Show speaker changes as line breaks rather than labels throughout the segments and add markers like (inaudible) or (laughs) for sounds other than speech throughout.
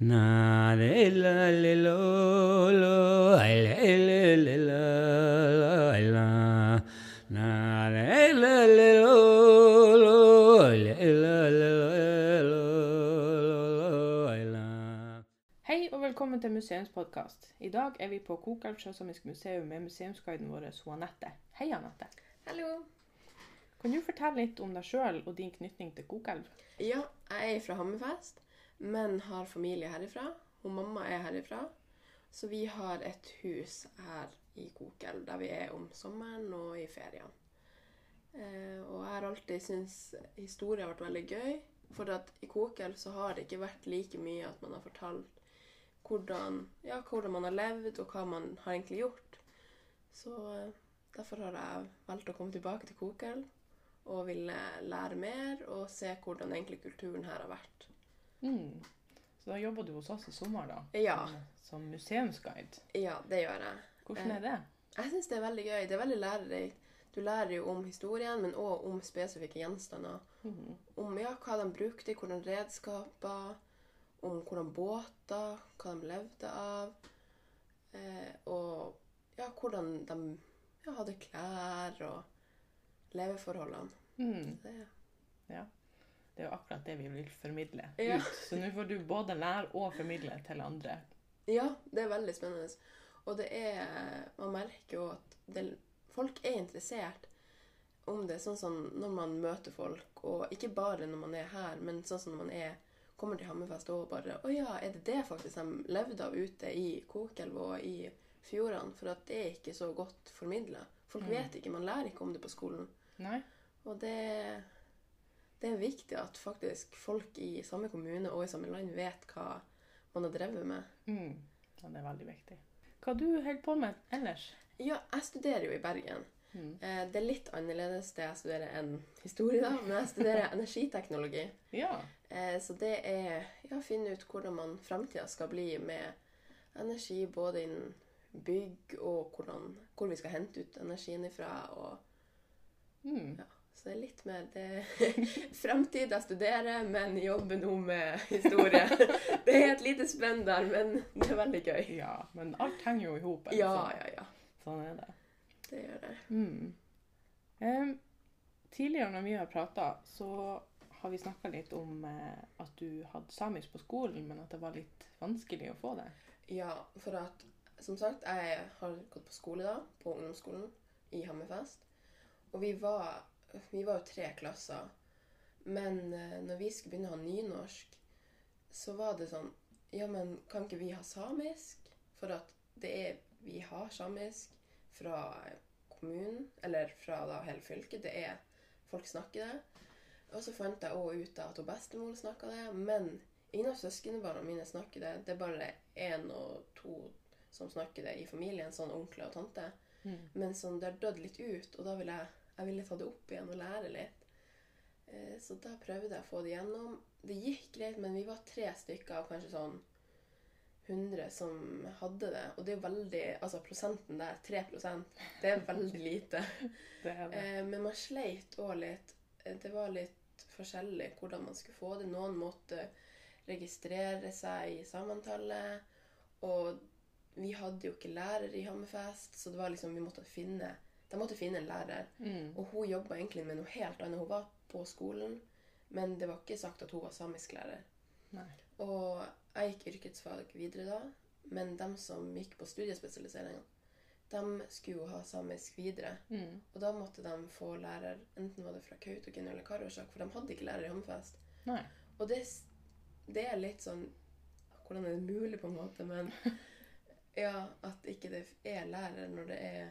Na le la le lo lo ai le le le la la ai la Na le la le lo lo ai le la le lo lo ai la
Hei og velkommen til museumspodkast. I dag er vi på Kokelv sjøsamisk museum med museumsguiden vår Anette. Hei, Anette.
Hallo.
Kan du fortelle litt om deg sjøl og din knytning til Kokelv?
Ja, jeg er fra Hammerfest, men har familie herifra. Og mamma er herifra. Så vi har et hus her i Kokel, der vi er om sommeren og i feriene. Eh, og jeg har alltid syntes historie har vært veldig gøy. For at i Kokel så har det ikke vært like mye at man har fortalt hvordan, ja, hvordan man har levd, og hva man har egentlig gjort. Så eh, derfor har jeg valgt å komme tilbake til Kokel og ville lære mer og se hvordan egentlig kulturen her har vært.
Mm. Så da jobber du hos oss i sommer, da?
Ja.
Som, som museumsguide.
Ja, det gjør jeg.
Hvordan er det?
Jeg syns det er veldig gøy. Det er veldig lærerikt. Du lærer jo om historien, men òg om spesifikke gjenstander.
Mm.
Om ja, hva de brukte, hvordan redskaper, om hvordan båter, hva de levde av. Eh, og ja, hvordan de ja, hadde klær og leveforholdene.
Mm.
Det,
Ja. Det er jo akkurat det vi vil formidle
Ja.
ut. Så nå får du både lære og formidle til andre.
ja, det er veldig spennende. Og det er Man merker jo at det, folk er interessert om det, sånn som når man møter folk, og ikke bare når man er her, men sånn som når man er kommer til Hammerfest og bare Å ja, er det det faktisk de levde av ute i Kokelv og i fjordene? For at det er ikke så godt formidla. Folk
Mm.
vet ikke, man lærer ikke om det på skolen.
Nei?
Og det, det er viktig at faktisk folk i samme kommune og i samme land vet hva man har drevet med.
Mm. Ja, det er veldig viktig. Hva du holder på med ellers?
Ja, jeg studerer jo i Bergen.
Mm.
Eh, Det er litt annerledes det jeg studerer enn historie, da, men jeg studerer (laughs) energiteknologi.
Ja.
Eh, Så det er ja, å finne ut hvordan man framtida skal bli med energi, både innen bygg og hvordan, hvor vi skal hente ut energien ifra. Og,
Mm.
ja, så det er litt mer det (laughs) jeg studerer, men jobber nå med historie. (laughs) Det er et lite spenn der, men det er veldig gøy.
ja. Men alt henger jo i hop.
Ja, ja, ja.
Sånn er det.
Det gjør det.
Mm. Um, tidligere når vi har prata, så har vi snakka litt om eh, at du hadde samisk på skolen, men at det var litt vanskelig å få det.
Ja, for at som sagt, jeg har gått på skole da, på ungdomsskolen i Hammerfest. Og vi var, vi var jo tre klasser. Men eh, når vi skulle begynne å ha nynorsk, så var det sånn Ja, men kan ikke vi ha samisk? For at det er Vi har samisk fra kommunen, eller fra da hele fylket. Det er Folk snakker det. Og så fant jeg òg ut at bestemor snakka det. Men ingen av søskenbarna mine snakker det. Det er bare én og to som snakker det i familien, sånn onkel og tante.
Mm.
Men sånn, det har dødd litt ut, og da vil jeg, jeg ville ta det opp igjen og lære litt. Eh, så da prøvde jeg å få det gjennom. Det gikk greit, men vi var tre stykker av kanskje sånn 100 som hadde det. Og det er veldig Altså prosenten der, 3% det er veldig lite. (laughs)
Det er det.
Eh, men man sleit òg litt. Eh, Det var litt forskjellig hvordan man skulle få det. Noen måtte registrere seg i sammentallet. Og vi hadde jo ikke lærer i Hammerfest, så det var liksom, vi måtte finne, de måtte finne en lærer.
Mm.
Og hun jobba egentlig med noe helt annet. Hun var på skolen, men det var ikke sagt at hun var samisklærer.
Nei.
Og jeg gikk yrkesfag videre da, men de som gikk på studiespesialiseringen, de skulle jo ha samisk videre.
Mm.
Og da måtte de få lærer, enten var det fra Kautokeino eller Karasjok, for de hadde ikke lærer i Hammerfest. Og det, det er litt sånn Hvordan er det mulig, på en måte, men (laughs) ja, at ikke det er lærer når det er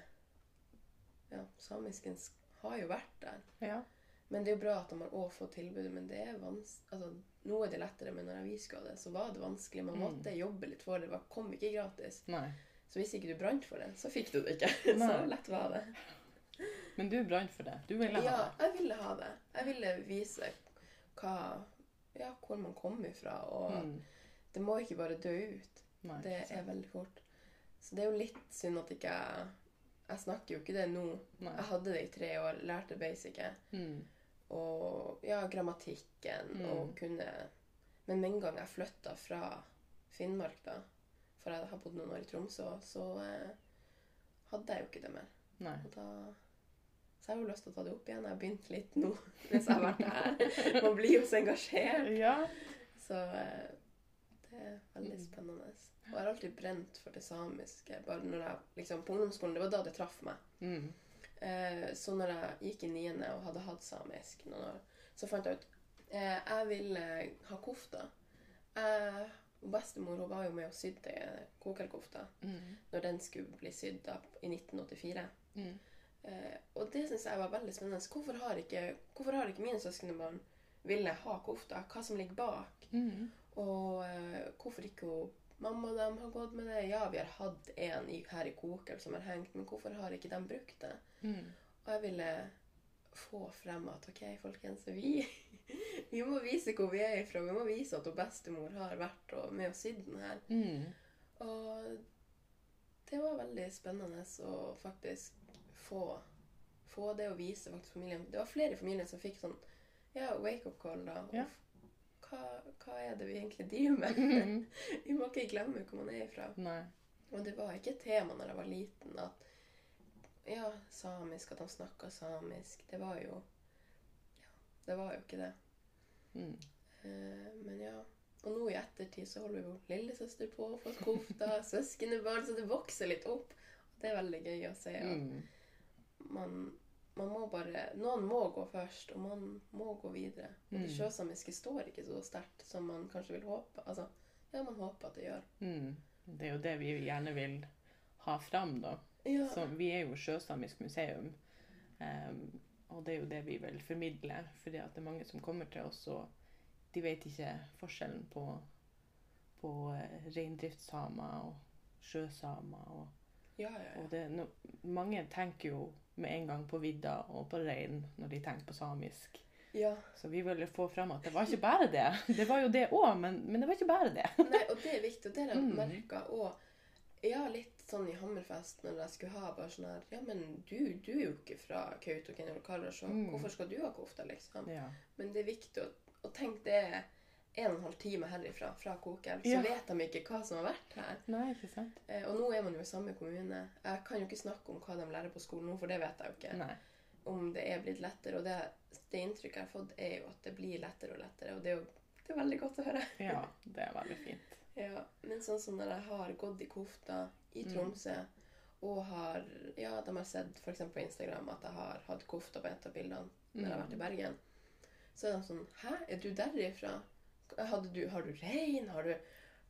Ja, samisken har jo vært der.
Ja.
Men det er jo bra at de har også fått tilbudet, men det er vans altså, nå er det lettere, men når vi skulle det, så var det vanskelig. Man
Mm.
måtte jobbe litt for det. Det kom ikke gratis.
Nei.
Så hvis ikke du brant for det, så fikk du det ikke. (laughs) Så lett var det.
Men du brant for det. Du ville ha
Ja,
det.
jeg ville ha det. Jeg ville vise hva, ja, hvor man kom ifra. Og
Mm.
det må ikke bare dø ut.
Nei,
Det er veldig fort. Så det er jo litt synd at ikke jeg Jeg snakker jo ikke det nå.
Nei.
Jeg hadde det i tre år, lærte basicet.
Mm.
Og ja, grammatikken
Mm.
og kunne Men med en gang jeg flytta fra Finnmark, da, for jeg har bodd noen år i Tromsø, så eh, hadde jeg jo ikke det mer.
Nei.
Og da, så jeg har jo lyst til å ta det opp igjen. Jeg har begynt litt nå (laughs) mens jeg har vært her. Man blir jo så engasjert.
Ja.
Så eh, det er veldig spennende. Og jeg har alltid brent for det samiske. bare når jeg, liksom, På ungdomsskolen det var da det traff meg.
Mm.
Eh, så når jeg gikk i niende og hadde hatt samisk noen år, så fant jeg ut eh, jeg ville ha kofta. Jeg, bestemor hun var jo med og sydde kokerkofta
Mm.
når den skulle bli sydd i 1984.
Mm.
Eh, og det syns jeg var veldig spennende. Hvorfor har ikke, hvorfor har ikke mine søskenbarn ville ha kofta? Hva som ligger bak?
Mm.
Og eh, hvorfor ikke hun, mamma og dem har gått med det? Ja, vi har hatt en her i Kokel som har hengt, men hvorfor har ikke de brukt det?
Mm.
Og jeg ville få frem at ok, folkens, vi, (laughs) vi må vise hvor vi er ifra. Vi må vise at bestemor har vært og med og sydd den her.
Mm.
Og det var veldig spennende å faktisk få, få det å vise faktisk familien. Det var flere i familien som fikk sånn ja, wake-up call. da. Og
Ja.
Hva, hva er det vi egentlig driver med?
Mm. (laughs)
vi må ikke glemme hvor man er ifra.
Nei.
Og det var ikke et tema når jeg var liten at ja, samisk, at han snakka samisk. Det var jo Ja, det var jo ikke det.
Mm.
Eh, men ja. Og nå i ettertid så holder jo lillesøster på å få kofta, (laughs) søskenbarn, så det vokser litt opp. Det er veldig gøy å se at
Mm.
man, man må bare Noen må gå først, og man må gå videre. Og det
Mm.
sjøsamiske står ikke så sterkt som man kanskje vil håpe. Altså, ja, man håper at det gjør.
Mm. Det er jo det vi gjerne vil ha fram, da.
Ja.
Så vi er jo Sjøsamisk museum. Um, og det er jo det vi vil formidle. Fordi at det er mange som kommer til oss, og de vet ikke forskjellen på, på eh, reindriftssamer og sjøsamer. Og,
ja, ja, ja.
og det, no, mange tenker jo med en gang på vidda og på rein når de tenker på samisk.
ja.
Så vi ville få fram at det var ikke bare det. Det var jo det òg, men, men det var ikke bare det.
Nei, og det er viktig, og det har jeg
Mm.
merka. òg. ja, litt sånn i Hammerfest når jeg skulle ha bare sånn her Ja, men du, du er jo ikke fra Kautokeino eller Karasjok.
Mm.
Hvorfor skal du ha kofte, liksom?
Ja.
Men det er viktig å, å tenke det en og en halv time herifra, fra Kokel, så
Ja.
vet de ikke hva som har vært her.
Nei, ikke sant?
Eh, og nå er man jo i samme kommune. Jeg kan jo ikke snakke om hva de lærer på skolen nå, for det vet jeg jo ikke.
Nei.
Om det er blitt lettere. Og det, det inntrykket jeg har fått, er jo at det blir lettere og lettere. Og det er jo det er veldig godt å høre.
Ja, det er veldig fint. (laughs)
Ja, men sånn som når jeg har gått i kofta i
Mm.
Tromsø, og har Ja, de har sett f.eks. på Instagram at jeg har hatt kofta på et av bildene når jeg har vært i
Mm.
Bergen, så er de sånn Hæ, er du derifra? Du, har du rein? Har du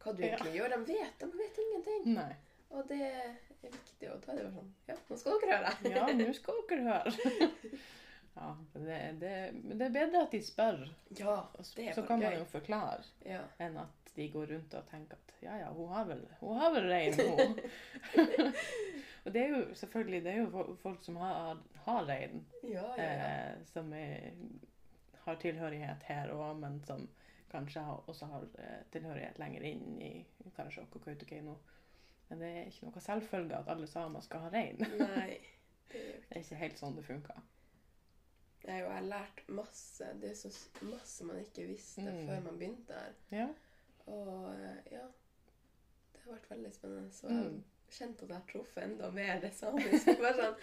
Hva du
Ja.
gjør? De vet, de vet ingenting.
Nei.
Og det er viktig, og da er det bare sånn Ja, nå skal dere høre.
Ja, nå (laughs) skal dere høre. (laughs) Ja, det, det, men det er bedre at de spør,
Ja, det er
så
kan
kan man jo forklare,
Ja.
enn at de går rundt og tenker at ja, ja, hun har vel, hun har vel rein, hun. (laughs) og det er jo selvfølgelig det er jo folk som har, har rein,
Ja, ja, ja.
eh, som er, har tilhørighet her òg, men som kanskje også har eh, tilhørighet lenger inn i Karasjok og Kautokeino. Men det er ikke noe selvfølge at alle samer skal ha rein.
Nei. Det er jo (laughs)
Det er ikke helt sånn det funker.
Det er jo, jeg har lært masse. Det er så masse man ikke visste
Mm.
før man begynte her.
Ja.
Og eh, ja, det har vært veldig spennende. Så jeg
Mm.
kjente at jeg har truffet enda mer det samiske. Bare sånn,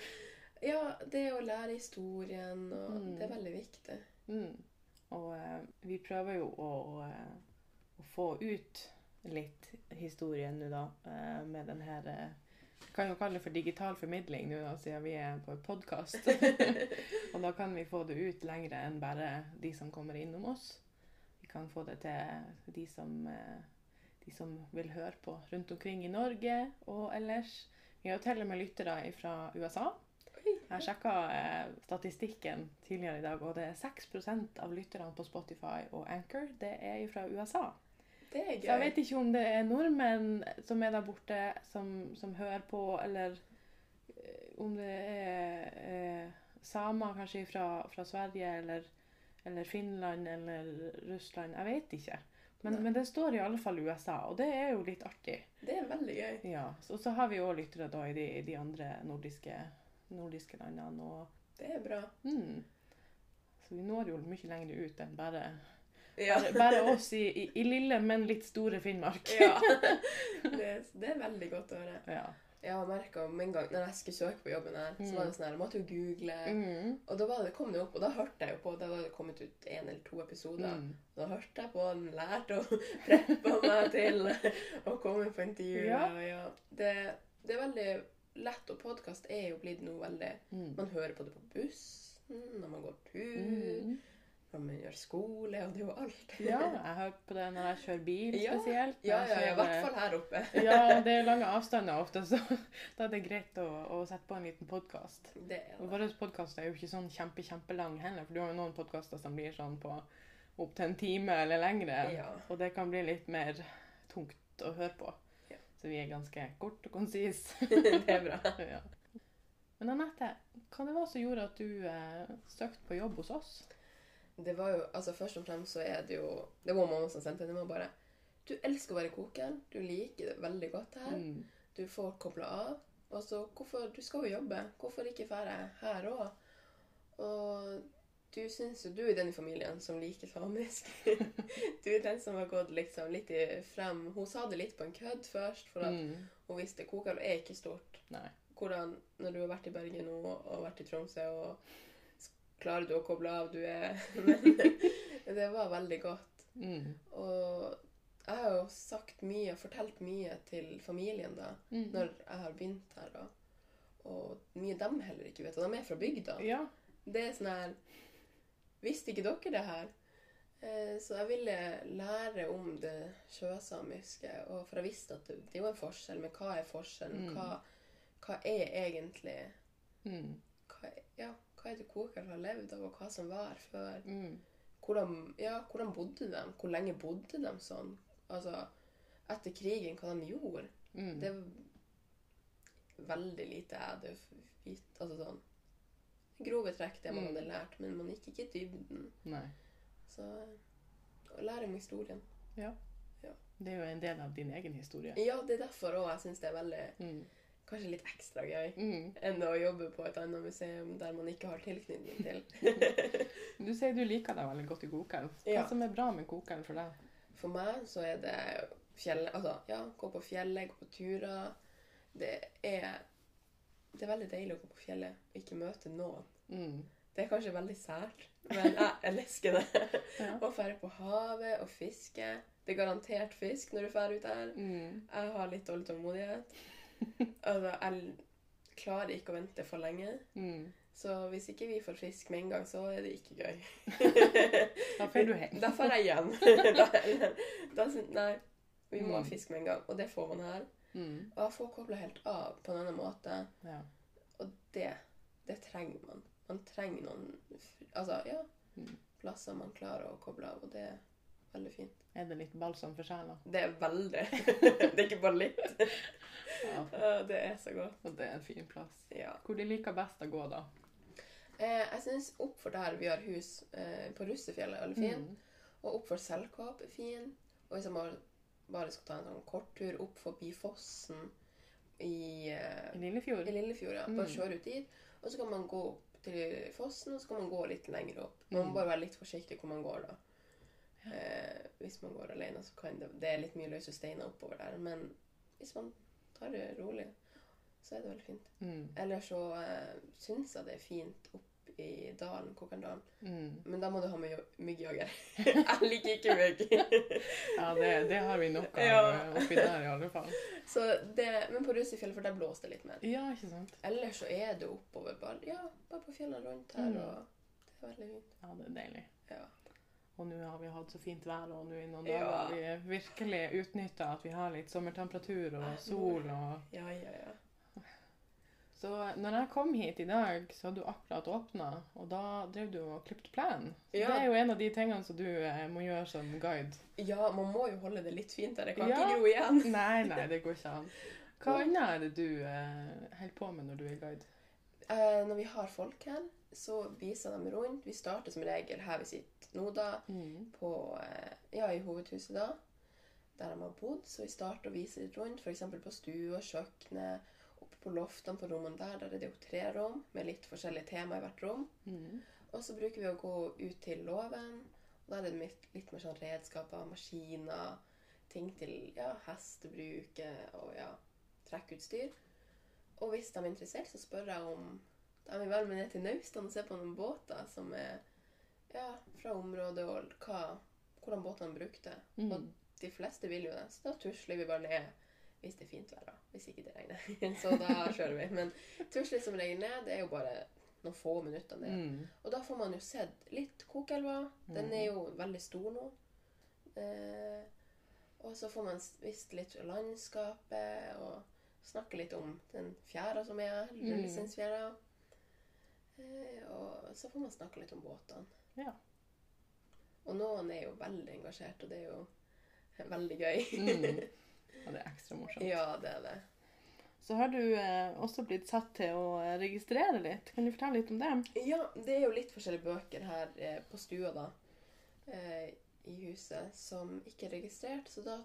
ja, det å lære historien, og
Mm.
det er veldig viktig.
Mm. Og eh, vi prøver jo å, å, eh, å få ut litt historie nå, da, eh, med den her eh, Vi kan jo kalle det for digital formidling nå, da, siden vi er på podkast. (laughs) og da kan vi få det ut lengre enn bare de som kommer innom oss. Vi kan få det til de som, de som vil høre på rundt omkring i Norge og ellers. Vi har til og med lyttere fra USA. Jeg sjekka eh, statistikken tidligere i dag, og det er 6% av lytterne på Spotify og Anchor det er fra USA.
Det er
Så jeg vet ikke om det er nordmenn som er der borte, som, som hører på, eller eh, om det er eh, samer kanskje fra, fra Sverige eller, eller Finland eller Russland. Jeg vet ikke. Men, men det står i alle fall USA, og det er jo litt artig.
Det er veldig gøy.
Ja, så, så har vi òg lyttere da i de, de andre nordiske, nordiske landene. Og,
Det er bra.
mm. Så vi når jo mye lenger ut enn bare
Ja.
Bare, bare oss i, i, i lille, men litt store Finnmark.
ja. (laughs) Det, det er veldig godt å høre.
Ja.
Jeg har merka med en gang når jeg skulle søke på jobben her, så var det sånn her, jeg måtte jo google.
Mm.
Og da det, kom det opp, og da hørte jeg jo på Da var det kommet ut én eller to episoder.
Mm.
Da hørte jeg på den, lærte og (laughs) preppa meg til å komme på intervju.
Ja.
Ja. Ja. Det, det er veldig lett, og podkast er jo blitt noe veldig
Mm.
Man hører på det på bussen, når man går tur,
Mm.
når man gjør skole, og det er jo alt.
Ja, jeg hører på det når jeg kjører bil spesielt.
Ja, ja, ja, i hvert fall her oppe.
Ja, det er (laughs) lange avstander ofte, så (laughs) da er det greit å, å sette på en liten podkast.
Det er.
Vår podkast er jo ikke sånn kjempe, kjempelang heller, for du har jo noen podkaster som blir sånn på opptil en time eller lengre,
Ja.
og det kan bli litt mer tungt å høre på. Så vi er ganske kort og konsis. (laughs)
det er bra. (laughs)
ja. Men Anette, hva det var som gjorde at du eh, søkte på jobb hos oss?
Det var jo, altså Først og fremst så er det jo Det var mamma som sendte det. var bare Du elsker å være koker. Du liker det veldig godt her.
Mm.
Du får kobla av. Og så hvorfor Du skal jo jobbe. Hvorfor ikke fære her òg? Og du syns jo du er den i familien som liker samisk. (laughs) du er den som har gått liksom litt frem Hun sa det litt på en kødd først, for at
Mm.
hun visste koker er ikke stort.
Nei.
Hvordan, når du har vært i Bergen nå og vært i Tromsø, og klarer du å koble av? Du er (laughs) Men det var veldig godt.
Mm.
Og jeg har jo sagt mye, fortalt mye til familien da,
Mm.
når jeg har begynt her. da. Og mye dem heller ikke vet. Og de er fra bygda.
Ja.
Det er sånn her Visste ikke dere det her? Eh, Så jeg ville lære om det sjøsamiske. For jeg visste at det, det er jo en forskjell, men hva er forskjellen?
Mm.
Hva, hva er egentlig
Mm.
hva, ja, hva er det kokeren har levd av, og hva som var før?
Mm.
Hvordan, ja, hvordan bodde de? Hvor lenge bodde de sånn? Altså, etter krigen, hva de gjorde?
Mm.
Det er veldig lite jeg hadde vite. Altså sånn Grove trekk, det man
Mm.
hadde lært, men man gikk ikke i dybden.
Nei.
Så å lære om historien.
Ja, Det er jo en del av din egen historie.
Ja, det er derfor òg jeg syns det er veldig
Mm.
Kanskje litt ekstra gøy
Mm.
enn å jobbe på et annet museum der man ikke har tilknytning til. (laughs)
Du sier du liker deg veldig godt i kokeren. Hva
Ja.
som er bra med kokeren for deg?
For meg så er det fjell... Altså, ja, gå på fjellet, gå på turer. Det er Det er veldig deilig å gå på fjellet og ikke møte noen.
Mm.
Det er kanskje veldig sært, men jeg (laughs) elsker det.
Ja.
Å fære på havet og fiske. Det er garantert fisk når du drar ut der.
Mm.
Jeg har litt dårlig tålmodighet. (laughs) Altså, jeg klarer ikke å vente for lenge.
Mm.
Så hvis ikke vi får fisk med en gang, så er det ikke gøy. (laughs)
Da får du hjem.
Da får jeg hjem. da, da, nei, vi må ha
Mm.
fisk med en gang, og det får man her.
Mm.
Og jeg får kobla helt av på en annen måte,
Ja.
og det, det trenger man. Man trenger noen Altså, ja,
Mm.
plasser man klarer å koble av, og det er veldig fint.
Er det litt balsam for sjela?
Det er veldig. (laughs) det er ikke bare litt. (laughs)
Ja.
Det er så godt.
Og det er en fin plass.
Ja.
Hvor de liker best å gå, da?
Eh, jeg syns oppfor der vi har hus eh, på Russefjellet, er veldig fin.
Mm.
Og oppfor Selkåp er fin. Og hvis jeg bare, bare skal ta en sånn korttur opp forbi fossen i, eh,
I Lillefjord?
i Lillefjord, ja.
Mm.
Bare kjøre ut dit. Og så kan man gå opp til fossen, og så kan man gå litt lenger opp. Man
Mm.
må bare være litt forsiktig hvor man går, da. Eh, hvis man går alene, så kan det Det er litt mye løse steiner oppover der. Men hvis man tar det rolig, så er det veldig fint.
Mm.
Eller så eh, syns jeg det er fint opp i dalen, Kokandalen.
Mm.
Men da må du ha med myggjager. (laughs) jeg liker ikke mygg. (laughs)
Ja, det, det har vi nok av
Ja.
eh, oppi der, i alle fall. (laughs)
så det, men på Russefjellet, for der blåser det litt mer.
Ja, ikke sant?
Ellers så er det oppover bare, ja, bare på fjellene rundt her,
Mm.
og det er veldig fint.
Ja, det er deilig.
Ja.
Og nå har vi hatt så fint vær, og nå i noen dager har vi virkelig utnytta at vi har litt sommertemperatur og sol og
Ja, ja, ja.
Så når jeg kom hit i dag, så hadde du akkurat åpna, og da drev du og klippet plenen. Så
Ja.
Det er jo en av de tingene som du eh, må gjøre som guide.
Ja, man må jo holde det litt fint der. Det kan
Ja.
ikke gro igjen. (laughs)
Nei, nei, det går ikke an. Hva annet er det du eh, holder på med når du er guide?
Eh, når vi har folk her, så viser de rundt. Vi starter som regel her vi sitter nå, da.
Mm.
På, eh, ja, i hovedhuset da. Der de har bodd. Så vi starter å vise litt rundt. F.eks. på stua, kjøkkenet. På loftene på rommene der. Der er det jo tre rom med litt forskjellige tema i hvert rom.
Mm.
Og så bruker vi å gå ut til låven Og da er det litt, litt mer sånn redskaper, maskiner, ting til ja, hestebruk eh, og ja, trekkutstyr. Og hvis de er interessert, så spør jeg om de vil være med ned til Naustdal og se på noen båter som er ja, fra området, og hva, hvordan båtene brukte.
Mm.
Og de fleste vil jo det, så da tusler vi bare ned hvis det er fint vær. da. Hvis ikke det regner. (laughs) så da kjører vi. Men tusler som regel ned, det er jo bare noen få minutter ned.
Mm.
Og da får man jo sett litt Kokelva. Den er jo veldig stor nå. Eh, og så får man visst litt landskapet og snakke litt om den fjæra som er her.
Mm.
Eh, og så får man snakke litt om båtene.
Ja.
Og noen er jo veldig engasjert, og det er jo (laughs) veldig gøy.
Mm. Ja, det er ekstra morsomt.
ja, det er det.
Så har du eh, også blitt satt til å eh, registrere litt. Kan du fortelle litt om det?
Ja, det er jo litt forskjellige bøker her eh, på stua, da. Eh, I huset som ikke er registrert, så da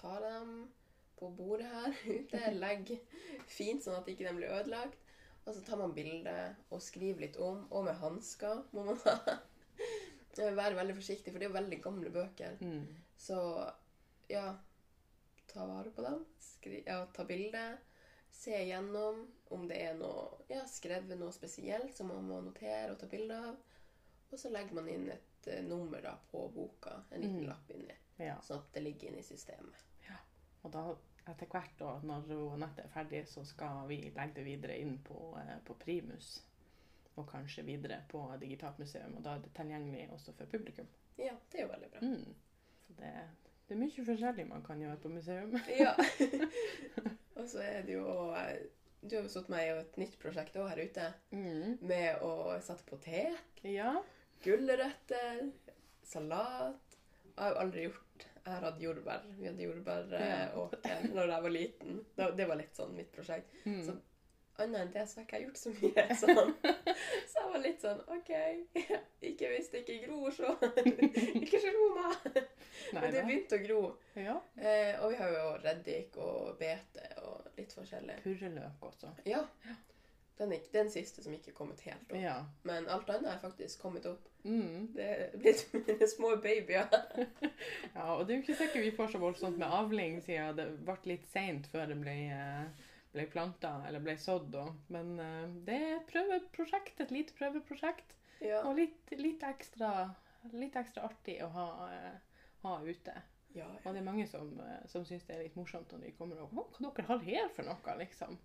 tar jeg dem på bordet her (laughs) ute. Legger fint sånn at ikke de blir ødelagt. Og så tar man bilde og skriver litt om. Og med hansker må man ha. (laughs) Være veldig forsiktig, for det er jo veldig gamle bøker.
Mm.
Så ja, ta vare på dem. Skri ja, ta bilde. Se igjennom om det er noe ja, skrevet noe spesielt som man må notere og ta bilde av. Og så legger man inn et uh, nummer da på boka. En liten
Mm.
lapp inni.
Ja.
Sånn at det ligger inne i systemet.
Ja, Og da, etter hvert, da, når Anette er ferdig, så skal vi legge det videre inn på, eh, på Primus. Og kanskje videre på Digitalt museum. Og da er det tilgjengelig også for publikum.
Ja, det er jo veldig bra.
Mm. Så det, det er mye forskjellig man kan gjøre på museum. (laughs)
Ja. og så er det jo eh, Du har jo satt meg i et nytt prosjekt òg her ute.
Mm.
Med å sette potet,
Ja.
gulrøtter, salat. Jeg har jo aldri gjort Jeg har hatt jordbær. Vi hadde jordbæråker når (laughs) jeg var liten. Det var litt sånn mitt prosjekt.
Mm.
Så annet enn det så har ikke jeg gjort så mye. (laughs) Sånn. Så jeg var litt sånn OK. (laughs) Ikke hvis det ikke gror, så (laughs) ikke slå meg. Men det begynte å gro.
Ja.
Eh, og vi har jo reddik og bete og litt forskjellig.
Purreløk også.
Ja. Den, er den siste som ikke er kommet helt opp.
Ja.
Men alt annet er faktisk kommet opp.
Mm.
Det er blitt mine små babyer.
ja. Og det er jo ikke sikkert vi får så voldsomt med avling, siden det ble litt seint før det ble, eh, ble planta eller ble sådd. Men eh, det er et prøveprosjekt, et lite prøveprosjekt.
Ja.
Og litt, litt, ekstra, litt ekstra artig å ha, eh, ha ute.
Ja,
Og det er mange som, eh, som syns det er litt morsomt når de kommer og hva dere har her for noe, liksom.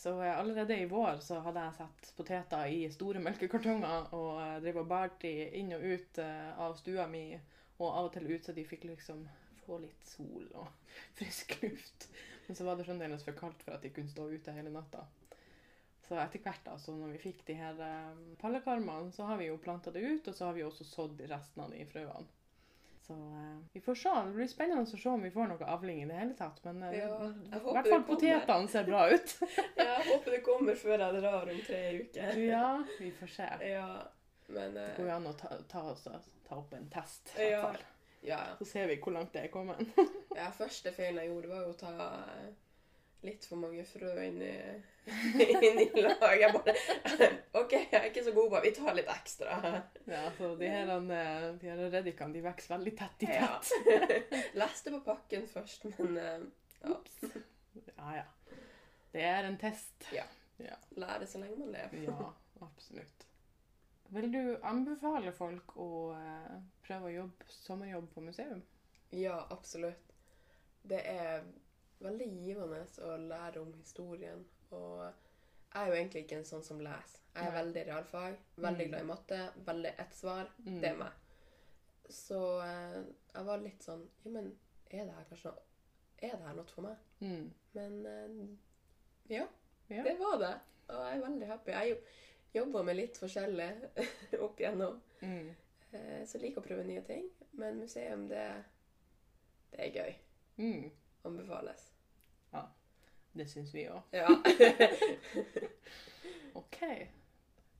Så allerede i vår så hadde jeg satt poteter i store melkekartonger og drev og bært de inn og ut av stua mi, og av og til ut så de fikk liksom få litt sol og (laughs) frisk luft. Men så var det fremdeles for kaldt for at de kunne stå ute hele natta. Så etter hvert da, så når vi fikk de her eh, pallekarmene, så har vi jo planta det ut, og så har vi også sådd resten av de frøene. Så uh, vi får se. Det blir spennende å se om vi får noe avling i det hele tatt. Men uh,
Ja,
i hvert fall potetene ser bra ut. (laughs) (laughs)
ja, Jeg håper det kommer før jeg drar om tre uker.
ja, vi får se.
Ja, men
Det
eh,
går jo an å ta, ta, ta opp en test. i hvert fall.
ja.
Så ser vi hvor langt det er kommet. (laughs)
ja. Første feilen jeg gjorde, var jo å ta eh, litt for mange frø inn i, (laughs) inn i lag. Jeg bare (laughs) OK, jeg er ikke så god på Vi tar litt ekstra.
Ja, så de her, eh, de her reddikene de vokser veldig tett i
Ja.
tett. (laughs)
Leste på pakken først, men eh, ja.
Ja, ja. Det er en test.
Ja, Lære så lenge man lever.
Ja, absolutt. Vil du anbefale folk å prøve å jobbe sommerjobb på museum?
Ja, absolutt. Det er veldig givende å lære om historien. Og jeg er jo egentlig ikke en sånn som leser. Jeg er
Nei.
veldig realfag, veldig
Mm.
glad i matte, veldig ett svar.
Mm.
Det er meg. Så eh, jeg var litt sånn Ja, men er det her kanskje noe Er det her noe for meg?
Mm.
Men eh, ja,
Ja.
det var det. Og jeg er veldig happy. Jeg jobba med litt forskjellig (laughs) opp igjennom.
Mm.
Eh, Så liker å prøve nye ting. Men museum, det, det er gøy.
Mm.
Anbefales. Ja.
Det syns vi òg.
Ja.
OK.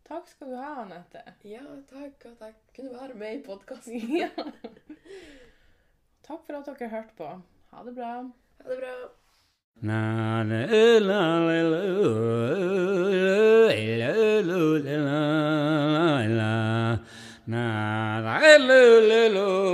Takk skal du ha, Anette.
Ja, takk og takk. Kunne være med i podkasten.
ja. Takk for at dere hørte på. Ha det bra.
Ha det bra.
Na, na, la, la, la, la, la, la, la,